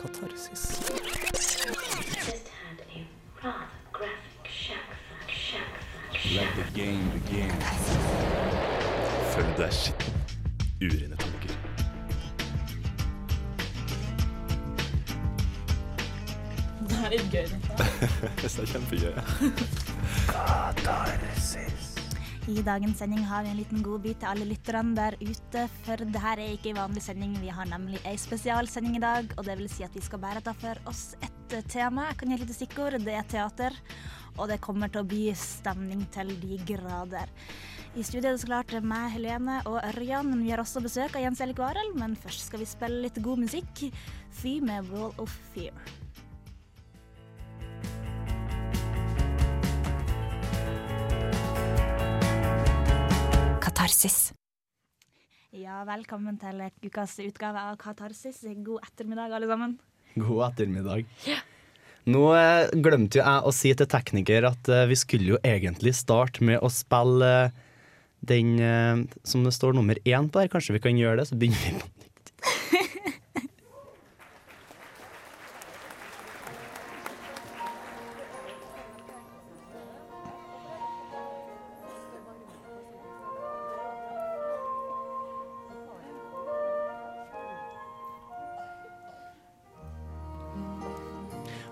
Katarsis. Følg deg skitten. Urene tanker. Det er litt gøy. dette. Det er kjempegøy. I dagens sending har vi en liten godbit til alle lytterne der ute, for det her er ikke en vanlig sending. Vi har nemlig ei spesialsending i dag, og det vil si at vi skal bare ta for oss ett tema. Jeg kan gi et lite stikkord. Det er teater, og det kommer til å bli stemning til de grader. I studio er det så klart meg, Helene og Ørjan, men vi har også besøk av Jens Elik Warel. Men først skal vi spille litt god musikk. Fy med Wall of Fear. Katarsis. Ja, velkommen til ukas utgave av Katarsis. God ettermiddag, alle sammen. God ettermiddag. Nå eh, glemte jo jeg å si til tekniker at eh, vi skulle jo egentlig starte med å spille eh, den eh, som det står nummer én på der. Kanskje vi kan gjøre det, så begynner vi på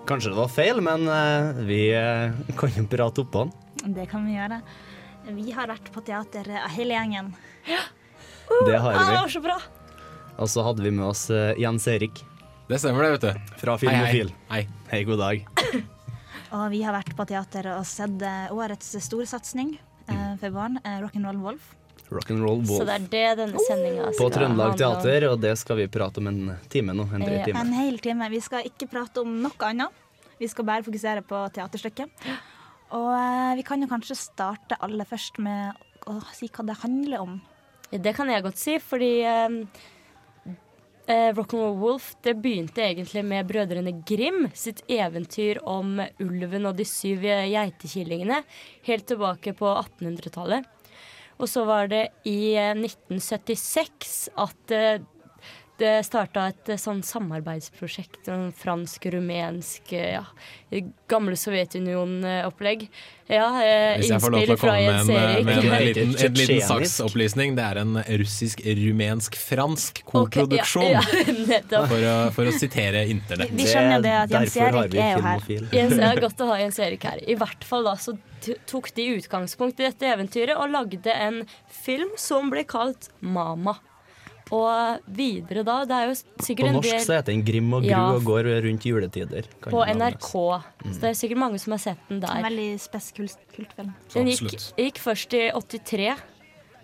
Kanskje det var feil, men eh, vi eh, kan jo prate oppå den. Det kan vi gjøre. Vi har vært på teater, eh, hele gjengen. Ja, Det har Ah, det var så bra! Og så hadde vi med oss Jens Erik Det stemmer det, vet du. fra Filmofil. Hei. Hei, Hei, god dag. Og vi har vært på teater og sett årets storsatsing eh, for barn, Rock'n'Roll Wolf. Rock'n'roll Så Wolf. det er det denne sendinga skal På Trøndelag. Teater, og det skal vi prate om en time nå. En drøy time. En hel time. Vi skal ikke prate om noe annet. Vi skal bare fokusere på teaterstykket. Og eh, vi kan jo kanskje starte aller først med å si hva det handler om. Det kan jeg godt si, fordi um, eh, Rock'n'Roll Wolf det begynte egentlig med brødrene Grim sitt eventyr om ulven og de syv geitekillingene helt tilbake på 1800-tallet. Og så var det i eh, 1976 at eh, starta et eh, sånn samarbeidsprosjekt, sånn fransk-rumensk eh, ja, gamle Sovjetunionen-opplegg. Ja, eh, Hvis jeg får lov til å komme med, en- med en, liten, en liten saksopplysning. Det er en russisk-rumensk-fransk koproduksjon, okay, Ja, ja. For, å, for å sitere internett. Vi skjønner det at Jens Erik er jo her. Jens, det er godt å ha Jens Erik her. I hvert fall da så tok de utgangspunkt i dette eventyret og lagde en film som ble kalt Mama. Og videre da, det er jo På sikkert en norsk del så heter den Grim og Gru Ja. og går rundt juletider. på NRK. Mm. NRK. Så det er sikkert mange som har sett den En der. veldig spes kult, kultfilm. Den gikk, gikk først i 83,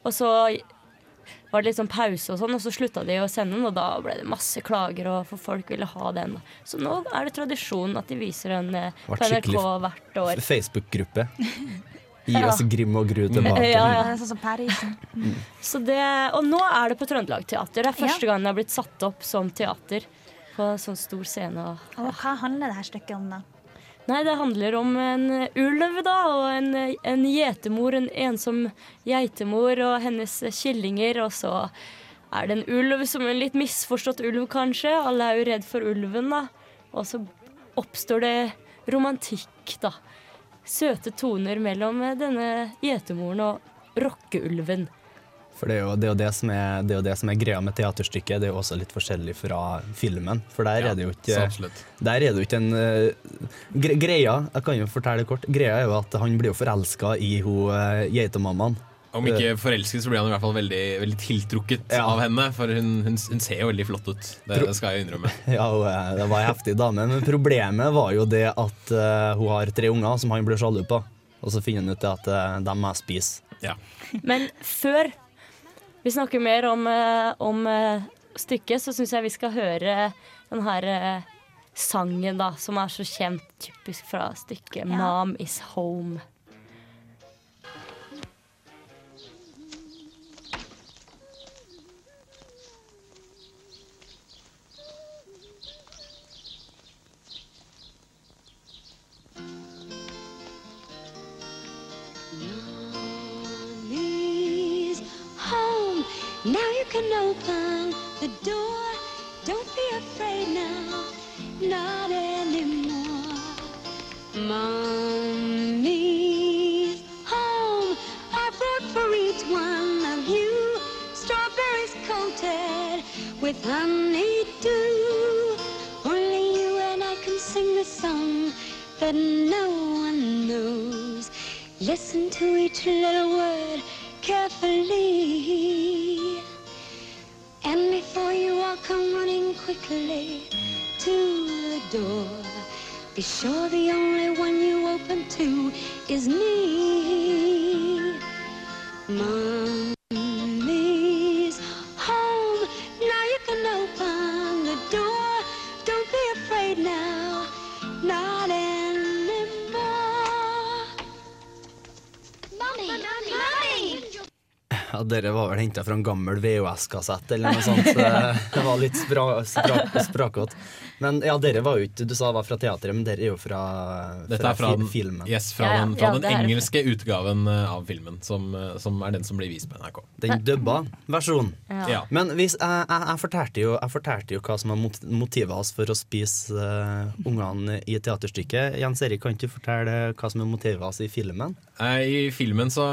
og så var det litt sånn pause og sånn, og så slutta de å sende den, og da ble det masse klager, og for folk ville ha den. Så nå er det tradisjon at de viser den eh, på NRK hvert år. Facebook-gruppe. Gi oss Grim og Gru tilbake. Ja, ja. er sånn som Paris. Så det, og nå er det på Trøndelag Teater. Det er første gang det har blitt satt opp som teater på sånn stor scene. og- Og hva handler det her stykket om, da? Nei, det handler om en ulv, da, og en, en gjetemor, en ensom geitemor og hennes killinger. Og så er det en ulv som en litt misforstått ulv, kanskje. Alle er jo redd for ulven, da. Og så oppstår det romantikk, da. Søte toner mellom denne gjetemoren og rockeulven. For det er, jo, det, er jo det, som er, det er jo det som er greia med teaterstykket. Det er jo også litt forskjellig fra filmen. For der er det jo ikke. Der er det jo ikke en uh, gre Greia jeg kan jo fortelle det kort Greia er jo at han blir jo forelska i hun uh, geitemammaen. Om ikke forelsket, så blir han i hvert fall veldig, veldig tiltrukket Ja. av henne. For hun, hun, hun ser jo veldig flott ut. Det, det skal jeg innrømme. Ja, det var ei heftig dame. Men problemet var jo det at uh, hun har tre unger som han blir sjalu på. Og så finner han ut det at uh, de må spise. Ja. Men før vi snakker mer om, eh, om stykket, så syns jeg vi skal høre den her sangen, da, som er så kjent, typisk fra stykket 'Mom Is Home'. Mommy's home. Now you can open the door. Don't be afraid now. not anymore. Mommy's home. I brought for each one of you strawberries coated with honeydew. Only you and I can sing the song that no. Listen to each little word carefully. And before you all come running quickly to the door, be sure the only one you open to is me. Mommy's Ja, Dere var vel henta fra en gammel VHS-kassett eller noe sånt. så Det var litt spra, spra, sprakete. Men ja, dere var jo ikke Du sa var fra teatret, men dere er jo fra, Dette er fra, fra filmen. yes, fra Ja, ja. den, fra Ja, den engelske det. utgaven eh, av filmen, som, eh, som er den som blir vist på NRK. Den dubba versjonen. Ja. Men hvis, jeg, jeg, jeg, fortalte jo, jeg fortalte jo hva som var mot- motivet hans for å spise uh, ungene i teaterstykket. Jens Erik, kan ikke du fortelle hva som er motivet hans i filmen? I filmen så,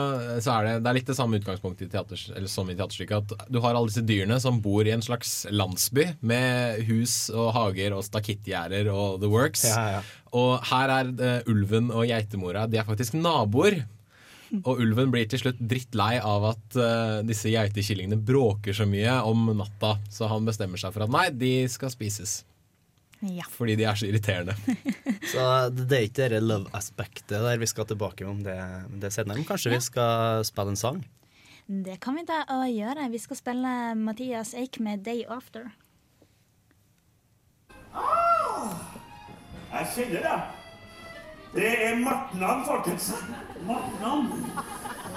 så er det, det er litt det samme utgangspunktet i teater, eller som i teaterstykket. At du har alle disse dyrene som bor i en slags landsby med hus og hager og stakittgjerder og the works. Ja, ja. Og her er uh, ulven og geitemora De er faktisk naboer. Og ulven blir til slutt drittlei av at uh, disse geitekillingene bråker så mye om natta, så han bestemmer seg for at nei, de skal spises. Ja. Fordi de er så irriterende. Så det det er ikke det love-aspektet der vi skal tilbake om det, det senere. Men kanskje vi skal spille en sang? Det kan vi da gjøre. Vi skal spille Mathias Eik med 'Day After'. Jeg kjenner det. Det er martnan, folkens. Martnan?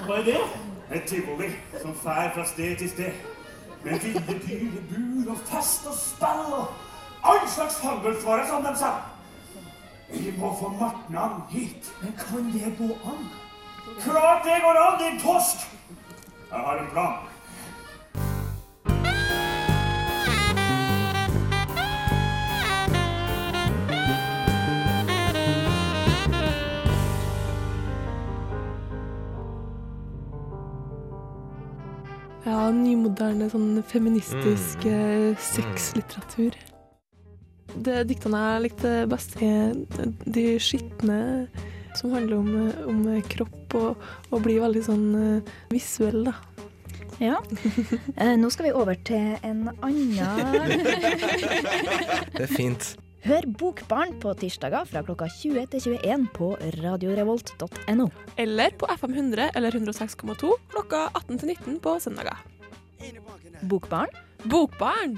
Hva er det? Et tivoli som fær fra sted til sted. Med ville dyre bur og fest og spill og all slags handelsvare, som de sa. Vi må få martnan hit. Men kan det gå an? Klart det går an, din tosk! Jeg har en plan. Ja, nymoderne, sånn feministisk mm. sexlitteratur. Det diktene jeg likte best, er de skitne, som handler om, eh, om kropp og, og blir veldig sånn eh, visuell, da. Ja. Eh, nå skal vi over til en annen Det er fint. Hør Bokbarn på tirsdager fra klokka 20 til 21 på radiorevolt.no. Eller på FM 100 eller 106,2 klokka 18 til 19 på søndager. Bokbarn? Bokbarn!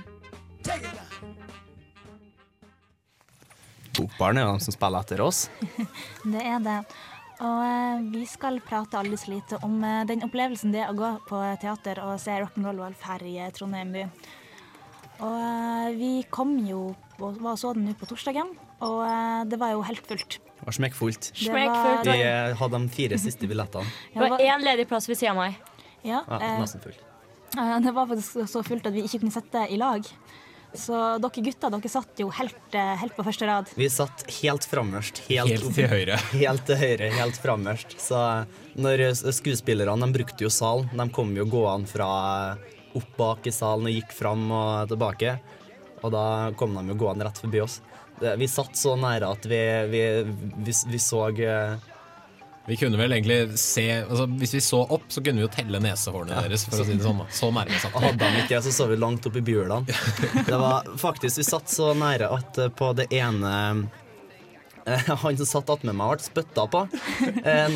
Bokbarn er jo de som spiller etter oss. Det er det. Og eh, vi skal prate aldri så lite om eh, den opplevelsen det er å gå på teater og se rock'n'roll-valg her i Trondheim by. Og eh, vi kom jo var så den nå på torsdagen, og eh, det var jo helt fullt. Det var smekkfullt. Det var- Vi eh, hadde de fire siste billettene. Det var én ledig plass ved siden av meg. Ja, Ja, eh, nesten fullt. det var faktisk så fullt at vi ikke kunne sitte i lag. Så dere gutter, dere satt jo helt, helt på første rad. Vi satt helt framerst. Helt, Helt til høyre. Helt til høyre, helt framerst. Så når skuespillerne de brukte jo salen, de kom jo gående fra opp bak i salen og gikk fram og tilbake. Og da kom de jo gående rett forbi oss. Vi satt så nære at vi, vi, vi, vi så eh, Vi kunne vel egentlig se altså, Hvis vi så opp, så kunne vi jo telle nesehårene deres. For å si det sånn da. Så nærme satt vi. hadde de ikke så så vi langt opp i bjulene. Det var faktisk, Vi satt så nære at eh, på det ene eh, Han som satt attmed meg, ble spytta på.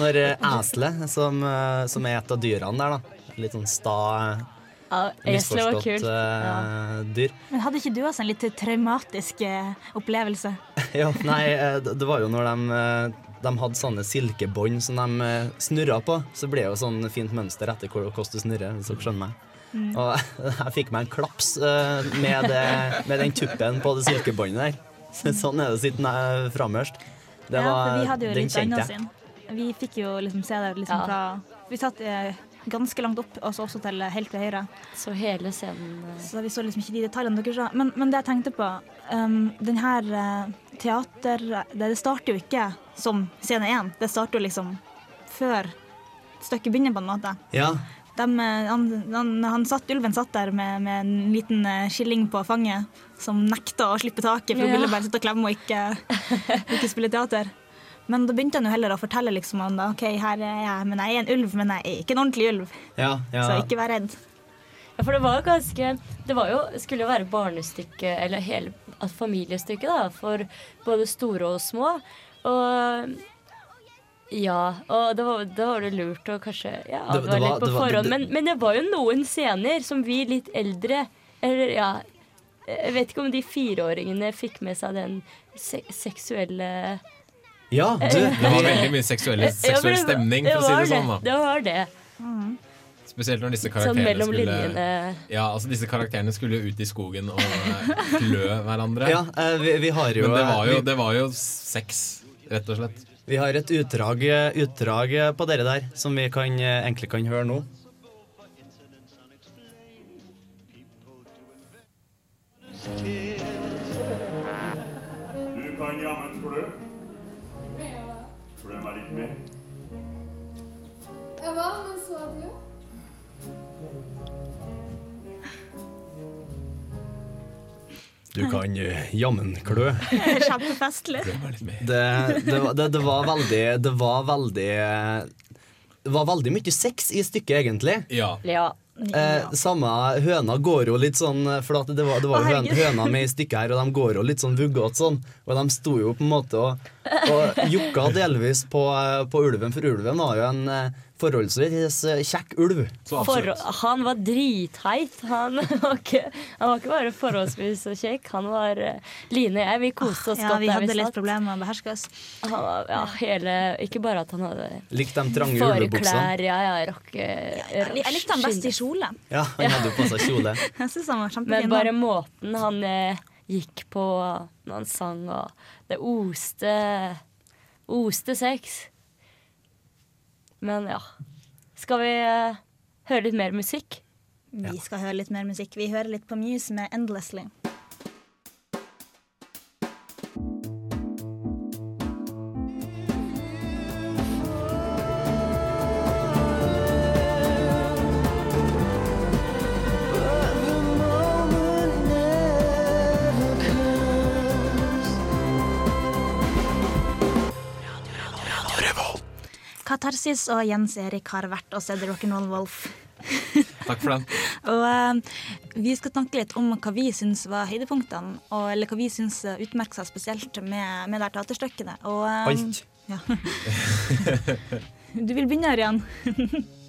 Når eselet, som, som er et av dyrene der, da Litt sånn sta, Ja, misforstått kult. Ja. eh, dyr. Men hadde ikke du også en litt traumatisk eh, opplevelse? Ja, nei, eh, det var jo når de, eh, de hadde sånne silkebånd som de eh, snurra på, så ble det jo sånn fint mønster etter hvor- hvordan du snurrer, hvis dere skjønner meg. Mm. Og jeg fikk meg en klaps eh, med, det, med den tuppen på det silkebåndet der. Sånn er det å sitte framhørst. Det ja, var, for vi hadde jo den litt kjente jeg. Vi fikk jo liksom se det liksom Ja. fra Vi satt eh, ganske langt opp, altså også til helt til høyre. Så hele scenen eh, Så vi så liksom ikke de detaljene dere sa. Men, men det jeg tenkte på, um, den her eh, teater... Det, det starter jo ikke som scene én. Det starter jo liksom før stykket begynner, på en måte. Ja. Dem, eh, han, han, han satt, ulven satt der med, med en liten skilling på fanget, som nekta å slippe taket, for hun Ja. ville bare sitte og klemme og ikke, ikke spille teater. Men da begynte han jo heller å fortelle liksom om da, OK, her er jeg, men jeg er en ulv, men jeg er ikke en ordentlig ulv. Ja, ja. Så ikke vær redd. Ja, for det var jo ganske Det var jo, skulle jo være barnestykke, eller hele et familiestykke, da, for både store og små. Og ja, og da var, da var det lurt å kanskje Ja, Det- det, det var var- litt på var- forhånd, det- men, men det var jo noen scener som vi litt eldre Eller ja Jeg vet ikke om de fireåringene fikk med seg den se seksuelle Ja, du. Det var veldig mye seksuell, seksuell stemning, for å si det sånn. da Det var det. Spesielt når disse Sånn karakterene skulle. Ja, altså disse karakterene skulle ut i skogen og eh, klø hverandre. Ja, eh, vi, vi har jo Men det var jo, det var jo sex, rett og slett. Vi har et utdrag, utdrag på dere der som vi kan, eh, egentlig kan høre nå. Du Mer. Ja, hva? Men så du? Du kan eh, jammen klø. Kjempefestlig. Det, det, var- det, det var veldig Det var veldig Det var veldig mye sex i stykket, egentlig. Ja. Ja. Eh, samme høna går jo litt sånn For det var, det var jo høna, høna med i stykket her, og de går jo litt sånn vuggete sånn. Og de sto jo på en måte og, og jukka delvis på, eh, på ulven, for ulven var jo en eh, forholdsvis eh, kjekk ulv. For, han var dritheit. Han var, ikke, han var ikke bare forholdsvis så kjekk. Han var eh, Line og jeg, vi koste oss Ja, godt vi der hadde vi litt problemer med å beherske oss. Han var, ja, hele, ikke bare at han hadde Likte de trange ulvebuksene? ja, ja, rock, Jeg lik- jeg likte han best i kjole. Ja, han hadde jo på seg kjole. Jeg synes han var kjempefin. Men bare måten han eh, gikk på når han sang, og det oste Oste sex. Men ja. Skal vi eh, høre litt mer musikk? Vi skal høre litt mer musikk. Vi hører litt på Muse med 'Endlessly'. Katarsis og Jens Erik har vært og sett Rock'n'Roll Wolf. Takk for den. Og uh, vi skal snakke litt om hva vi syns var høydepunktene, og, eller hva vi syns utmerket utmerker seg spesielt med, med det teaterstykket. Og, um, Alt. Ja. du vil begynne, Ørjan?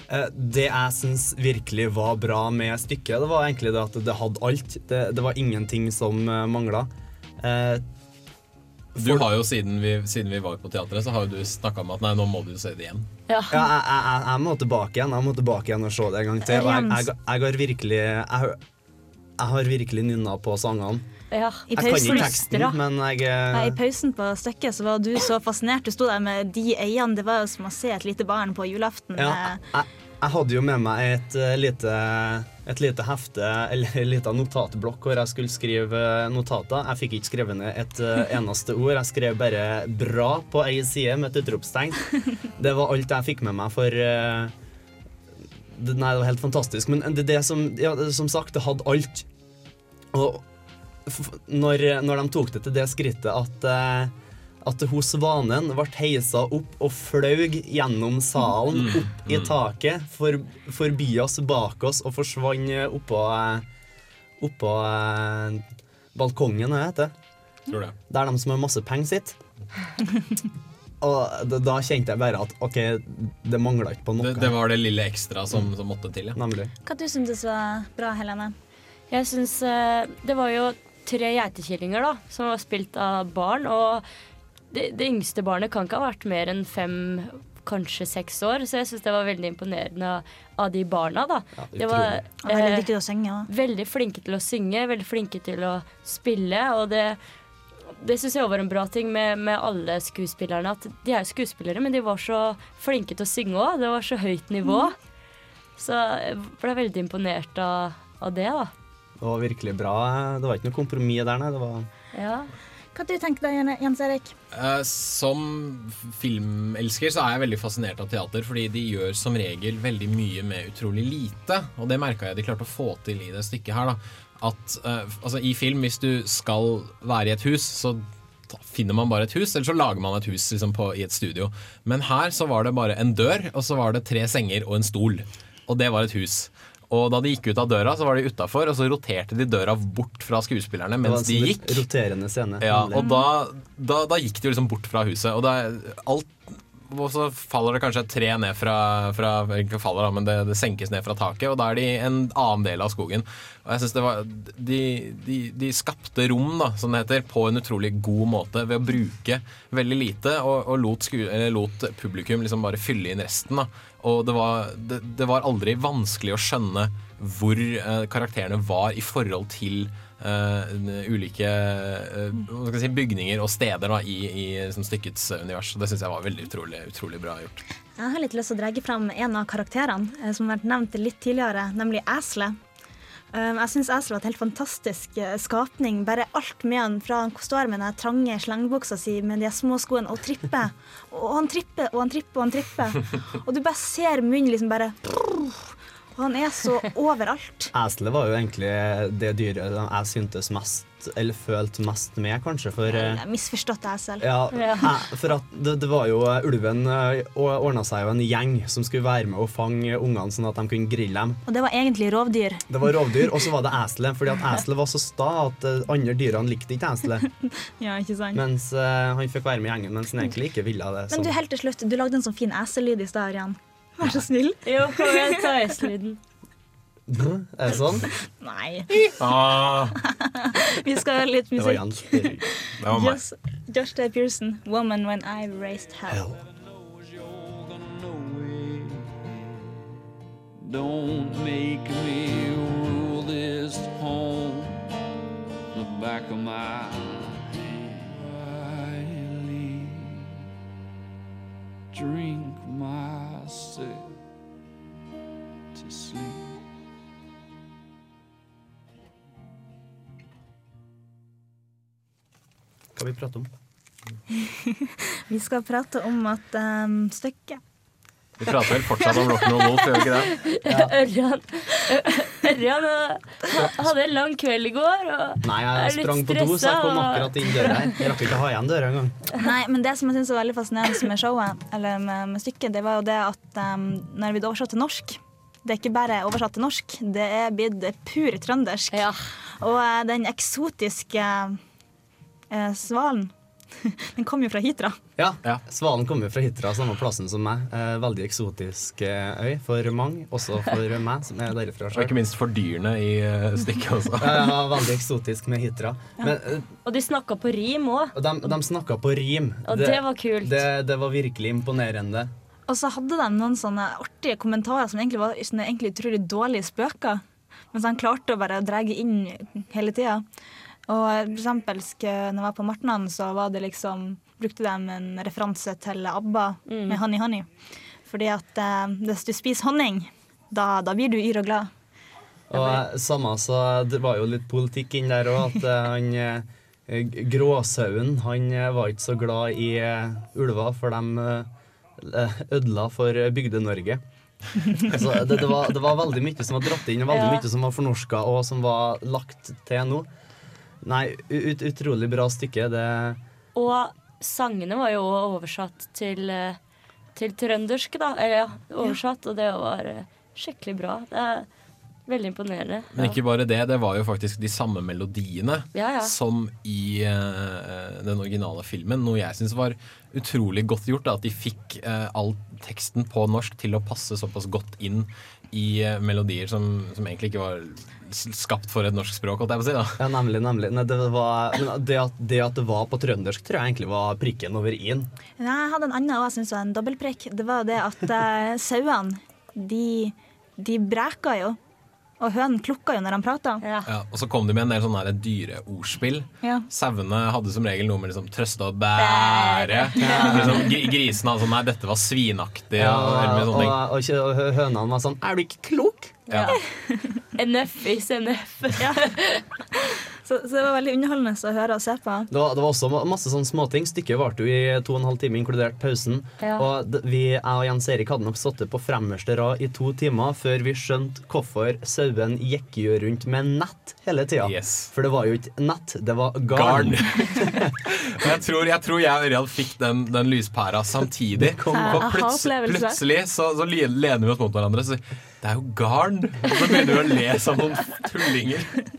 Eh, Det jeg syns virkelig var bra med stykket, det var egentlig det at det hadde alt. Det, det var ingenting som mangla. Du har jo siden vi, siden vi var på teatret, så har jo du snakka om at nei, nå må du se det igjen. Ja. Ja, jeg, jeg, jeg, må tilbake igjen Jeg må tilbake igjen og se det en gang til. Og jeg, jeg, jeg har virkelig Jeg, har- jeg har virkelig nynna på sangene. Ja. I Jeg kan pausen- ikke teksten, men jeg eh, Nei, I pausen på stykket så var du så fascinert. Du sto der med de øynene. Det var jo som å se et lite barn på julaften. ja, Eh, jeg, jeg hadde jo med meg et eh, lite, et lite hefte, eller en liten notatblokk, hvor jeg skulle skrive eh, notater. Jeg fikk ikke skrevet ned et eh, eneste ord. Jeg skrev bare 'bra' på ei side med et utropstegn. Det var alt jeg fikk med meg for Nei, det var helt fantastisk. Men det, det som, ja, som sagt, det hadde alt. Og når, når de tok det til det skrittet at at hun svanen ble heisa opp og flaug gjennom salen, Mm. opp i taket, for, forbi oss, bak oss, og forsvant oppå, eh, oppå eh, balkongen, hva heter det? Tror det. Der de som har masse penger sitter. Og da, da kjente jeg bare at OK, det mangla ikke på noe. Det, det var det lille ekstra som, som måtte til, ja. Nemlig. Hva du syntes var bra, Helene? Jeg syns eh, Det var jo tre geitekillinger da, som var spilt av barn. Og det, det yngste barnet kan ikke ha vært mer enn fem, kanskje seks år. Så jeg syns det var veldig imponerende av, av de barna. da. Ja, de var eh, veldig synge veldig flinke til å synge, veldig flinke til å spille. Og det, det syns jeg var en bra ting med, med alle skuespillerne. At de er jo skuespillere, men de var så flinke til å synge òg. Det var så høyt nivå. Så jeg ble veldig imponert av, av det, da. Det var virkelig bra. Det var ikke noe kompromiss der, nei. Det var Ja. Hva du tenker du, Jens Erik? Eh, Som filmelsker så er jeg veldig fascinert av teater, fordi de gjør som regel veldig mye med utrolig lite. Og det merka jeg de klarte å få til i det stykket her. da At eh, altså I film, hvis du skal være i et hus, så finner man bare et hus, eller så lager man et hus liksom, på, i et studio. Men her så var det bare en dør, og så var det tre senger og en stol. Og det var et hus. Og da de gikk ut av døra, så var de utafor, og så roterte de døra bort fra skuespillerne mens en de sånn gikk. roterende scene. Ja, og da, da, da gikk de jo liksom bort fra huset. Og det alt og så faller det kanskje et tre ned fra, fra Ikke faller, da, men det, det senkes ned fra taket, og da er de en annen del av skogen. Og jeg synes det var de, de, de skapte rom, da, som det heter, på en utrolig god måte ved å bruke veldig lite, og, og lot, sku, lot publikum liksom bare fylle inn resten. da og det var, det, det var aldri vanskelig å skjønne hvor eh, karakterene var i forhold til eh, ulike uh, si, bygninger og steder da, i, i liksom, stykkets univers. Og det syns jeg var veldig utrolig, utrolig bra gjort. Jeg har litt lyst til å dra fram en av karakterene eh, som har vært nevnt litt tidligere, nemlig Æsle. Jeg syns Æsle var et helt fantastisk skapning. Bare alt med han fra han står med den trange slengebuksa si med de små skoene og tripper. Og han tripper og han tripper og han tripper. Og du bare ser munnen liksom bare Og han er så overalt. Eslet var jo egentlig det dyret jeg syntes mest, eller følte mest med, kanskje. For, eh, Jeg misforstått esel. ja, jeg- for at det, det var jo eh, Ulven eh, ordna seg jo en gjeng som skulle være med og fange ungene sånn at de kunne grille dem. Og det var egentlig rovdyr. Det var rovdyr, og så var det eselet. Fordi at eselet var så sta at andre dyrene likte ikke eselet. Ja, ikke sant? Mens han fikk være med i gjengen, mens han egentlig ikke ville det. Men du, helt til slutt, du lagde en sånn fin esellyd i stad, Jan. Vær så snill. Jo, kom igjen, ta S-lyden. Er det sånn? Nei. Ah, Vi skal ha litt Det var musikk. Det var meg. Just, Josh Day Pearson, 'Woman When I Raised Hell'. Don't make me rule this home. The back of my. Drink myself to sleep. Hva vi prate om? Vi skal prate om at um, stykket Vi prater vel fortsatt om Rock'n'Roll Wolf, gjør vi ikke det? Ørjan Ørjan eh, hadde en lang kveld i går. Og Nei, er jeg litt sprang på do, så jeg kom akkurat inn døra her. Jeg rakk ikke å ha igjen døra engang. Nei, men det som jeg synes er veldig fascinerende med showet, eller med, med stykket, det var jo det at um, når vi blir oversatt til norsk det er ikke bare oversatt til norsk, det er blitt pur trøndersk. Og eh, den eksotiske eh, svalen, den kom jo fra Hitra. Ja, Svalen kommer fra Hitra, samme plassen som meg. Eh, veldig eksotisk eh, øy for mange, også for meg, som er derifra Og ikke minst for dyrene i eh, stykket også. Ja, veldig eksotisk med Hitra. Men eh, Og de snakka på rim òg. de, de snakka på rim. Og det var kult. Det, det var virkelig imponerende. Og så hadde de noen sånne artige kommentarer som egentlig var sånne egentlig utrolig dårlige spøker. Mens han klarte å bare dra inn hele tida. Og for eksempel når jeg var på Martnan, så var det liksom brukte de en referanse til ABBA med Honey Honey. Fordi at eh, hvis du spiser honning, da, da blir du yr og glad. Og eh, samme så Det var jo litt politikk inn der òg, at eh, han eh, Gråsauen han var ikke så glad i ulver, for de ødela for Bygde-Norge. Så det, det, var, det var veldig mye som var dratt inn, og veldig Ja. mye som var fornorska og som var lagt til nå. Nei, ut, utrolig bra stykke. Det Og sangene var jo oversatt til, eh, til trøndersk, da. Eller ja, oversatt, og det var eh, skikkelig bra. Det er veldig imponerende. Men ikke bare det, det var jo faktisk de samme melodiene Ja, ja. som i uh, den originale filmen. Noe jeg syns var utrolig godt gjort. Da, at de fikk uh, all teksten på norsk til å passe såpass godt inn i eh, melodier som, som egentlig ikke var skapt for et norsk språk, holdt jeg på å si. da. Ja, nemlig. nemlig. Nei, det, var, men det, at, det at det var på trøndersk, tror jeg egentlig var prikken over i-en. Nei, Jeg hadde en annen også, jeg synes var en dobbeltprikk. Det var det at uh, sauene, de, de breka jo. Og hønen klukka jo når han prata. Ja, og så kom de med en del sånne dyreordspill. Ja. Sauene hadde som regel noe med liksom trøste og bære. Ja. Liksom, grisene hadde sånn Nei, dette var svinaktig. Ja, og, og, og, og hønene var sånn Er du ikke klok? Ja. NF is NF. Så, så det var veldig underholdende å høre og se på. Det var, det var også masse sånne småting. Stykket varte jo i to og en halv time, inkludert pausen. Ja. Og vi, jeg og Jens Erik hadde nok sittet på fremmerste rad i to timer før vi skjønte hvorfor sauen gikk jo rundt med nett hele tida. For det var jo ikke nett, det var garn. garn. jeg tror jeg, tror jeg og Ørjan fikk den, den lyspæra samtidig. kom- For pluts, plutselig så, så lener vi oss mot hverandre og sier det er jo garn. Og så begynner vi å le som noen tullinger.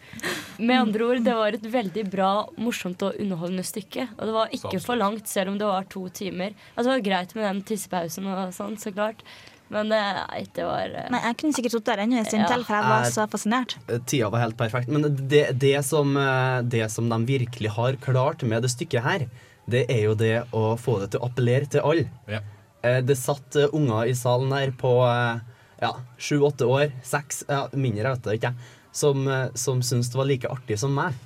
Med andre ord, det var et veldig bra, morsomt og underholdende stykke. Og det var ikke for langt, selv om det var to timer. Altså, det var greit med den tissepausen og sånn, så klart. Men eh, nei, det var eh, Nei, jeg kunne sikkert sittet der ennå en stund Ja. til, for jeg var så fascinert. Tida var helt perfekt. Men det, det, som, eh, det som de virkelig har klart med det stykket her, det er jo det å få det til å appellere til alle. Ja. Eh, Det satt eh, unger i salen her på eh, ja, sju-åtte år, seks, ja, mindre vet jeg ikke, som, eh, som syntes det var like artig som meg.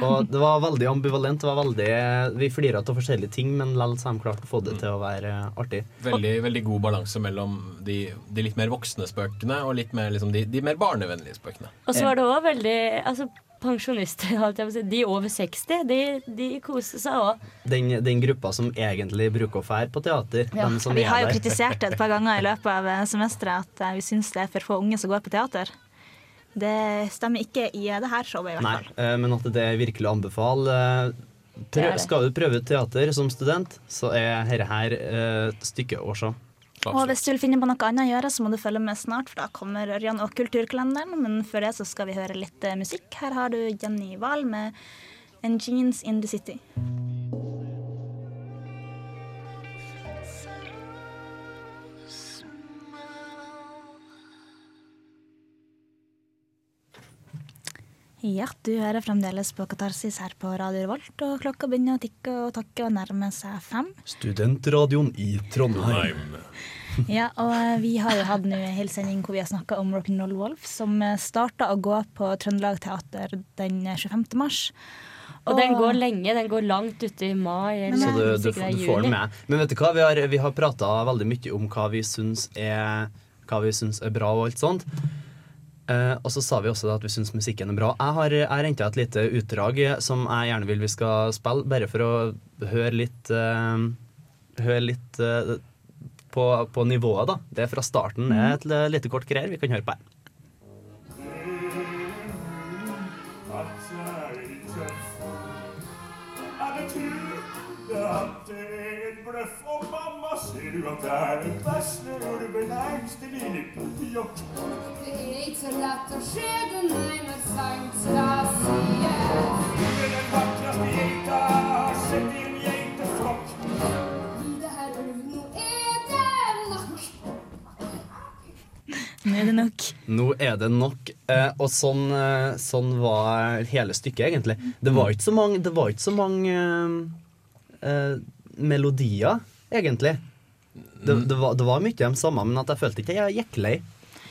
Og det var veldig ambivalent. Det var veldig, vi flira av forskjellige ting, men likevel har de klart å få det til å være artig. Veldig, veldig god balanse mellom de, de litt mer voksne spøkene og litt mer, liksom, de, de mer barnevennlige spøkene. Og så var det òg veldig altså, Pensjonister, de over 60, de, de koser seg òg. Den, den gruppa som egentlig bruker å fære på teater. Ja. dem som Vi er har jo kritisert det et par ganger i løpet av semesteret at eh, vi syns det er for få unge som går på teater. Det stemmer ikke i eh, det her showet, i hvert fall. Nei, men at det er virkelig å anbefale. eh, Prøv, skal du prøve teater som student, så er dette her eh, et stykke å se. Og hvis du vil finne på noe annet å gjøre, så må du følge med snart, for da kommer Ørjan og Kulturkalenderen. Men før det så skal vi høre litt eh, musikk. Her har du Jenny Wahl med 'And Jeans in the City'. Ja, du hører fremdeles på Katarsis her på Radio Revolt, og klokka begynner å tikke og takke og nærme seg fem. Studentradioen i Trondheim. Ja, og vi har jo hatt nå en hel sending hvor vi har snakka om Rock'n'Roll Wolf, som starta å gå på Trøndelag Teater den 25. mars. Og den går lenge. Den går langt ute i mai. Eller Så du, du, du får den med. Men vet du hva, vi har, vi har prata veldig mye om hva vi syns er, hva vi syns er bra og alt sånt. Eh, og så sa vi også at vi syns musikken er bra. Jeg har, har henta et lite utdrag som jeg gjerne vil vi skal spille, bare for å høre litt uh, Høre litt uh, på, på nivået, da. Det er fra starten. Det er et lite kort greier. Vi kan høre på her. At det er den beste ulven, engste lille pojok. Det er ikke så lett å se den ene sies. Du er den vakreste geita jeg har sett i en geiteflokk. Det her ulv, nå er det nok. Nå er det nok. Nå er det nok. Eh, og sånn, eh, sånn var hele stykket, egentlig. Det var ikke så mange, det var ikke så mange eh, eh, melodier, egentlig. Det, det, var, det var mye de samme, men at jeg følte ikke jeg gikk lei.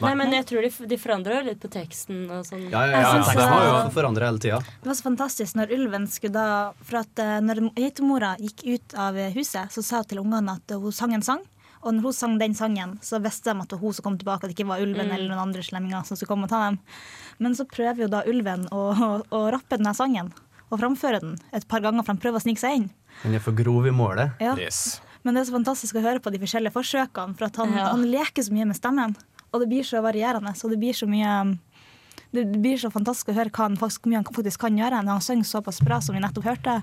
Nei, men jeg tror de, de forandrer jo litt på teksten og sånn. Ja, ja, ja, teksten det var jo forandra hele tida. Det var så fantastisk når ulven skulle da For at eh, når geitemora gikk ut av huset, så sa hun til ungene at hun sang en sang. Og når hun sang den sangen, så visste de at det var hun som kom tilbake, at det ikke var ulven Mm. eller noen andre slemminger som skulle komme og ta dem. Men så prøver jo da ulven å, å, å rappe denne sangen og framføre den et par ganger, for han prøver å snike seg inn. Den er for grov i målet. Ja. Men det er så fantastisk å høre på de forskjellige forsøkene, for at han, Ja. han leker så mye med stemmen. Og det blir så varierende, og det blir så mye Det blir så fantastisk å høre hva han faktisk, hvor mye han faktisk kan gjøre når han synger såpass bra som vi nettopp hørte.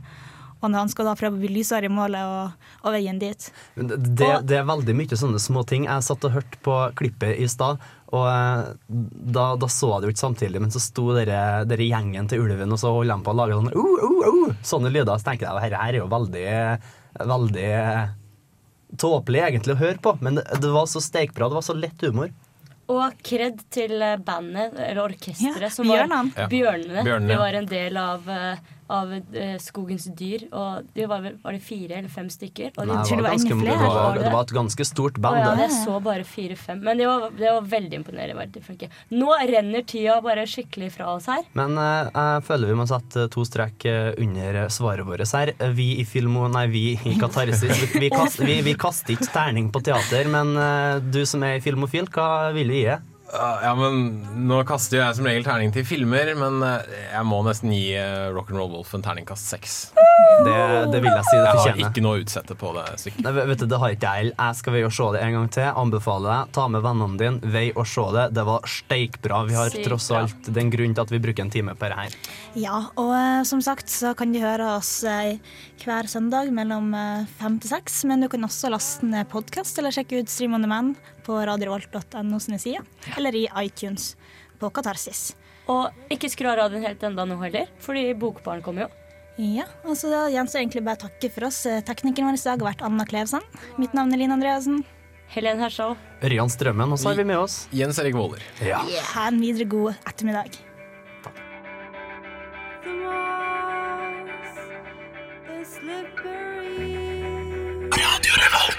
Og når han skal da prøve å bli lysere i målet og, og veien dit. Det, det, det er veldig mye sånne små ting. Jeg satt og hørte på klippet i stad, og eh, da, da så jeg det jo ikke samtidig, men så sto dere, dere gjengen til ulven, og så holdt de på å lage sånne, uh, uh, uh, sånne lyder. Så tenker jeg dette her er jo veldig, veldig tåpelig egentlig å høre på, men det, var så steikbra, det var så lett humor. Og kred til bandet, eller orkesteret, Ja, som var Bjørnene. Ja. Bjørnene. Det var en del av eh, av eh, skogens dyr. Og de var, vel- var det fire eller fem stykker? Og de, Nei, det, var ganske, det, var, det var et ganske stort Å band. ja, det. jeg så bare fire-fem. Men det var, det var veldig imponerende. det. Nå renner tida bare skikkelig fra oss her. Men eh, jeg føler vi må sette to strek eh, under svaret vårt her. Vi i Filmo, nei, vi i Katarsis, vi, vi, kast, vi, vi kaster ikke terning på teater, men eh, du som er filmofil, hva vil du gi? Uh, Ja, men Nå kaster jeg som regel terning til filmer, men uh, jeg må nesten gi uh, Rock'n'Roll Wolf en terningkast seks. Det, det vil jeg si det Jeg har ikke noe å utsette på det stykket. Nei, vet du, det har ikke jeg. Jeg skal vei og se det en gang til. Anbefaler deg. Ta med vennene dine, vei og se det. Det var steikbra. Vi har Sykt tross alt den grunnen til at vi bruker en time på det her. Ja, og eh, som sagt så kan du høre oss eh, hver søndag mellom eh, fem til seks. Men du kan også laste ned podkast eller sjekke ut Stream on demand på radiovolt.no sine sider, eller i iTunes på Katarsis. Og ikke skru av radioen helt enda nå heller, fordi Bokbaren kommer jo. Ja, altså Da gjenstår egentlig bare å takke for oss. Eh, teknikeren vår i dag har vært Anna Klevsand. Mitt navn er Line Andreassen. Helen Hershal. Ørjan Strømmen, og så har vi med oss Jens Erik Våler. Ja. Yeah. Ha en videre god ettermiddag. Takk. Radio Revolt.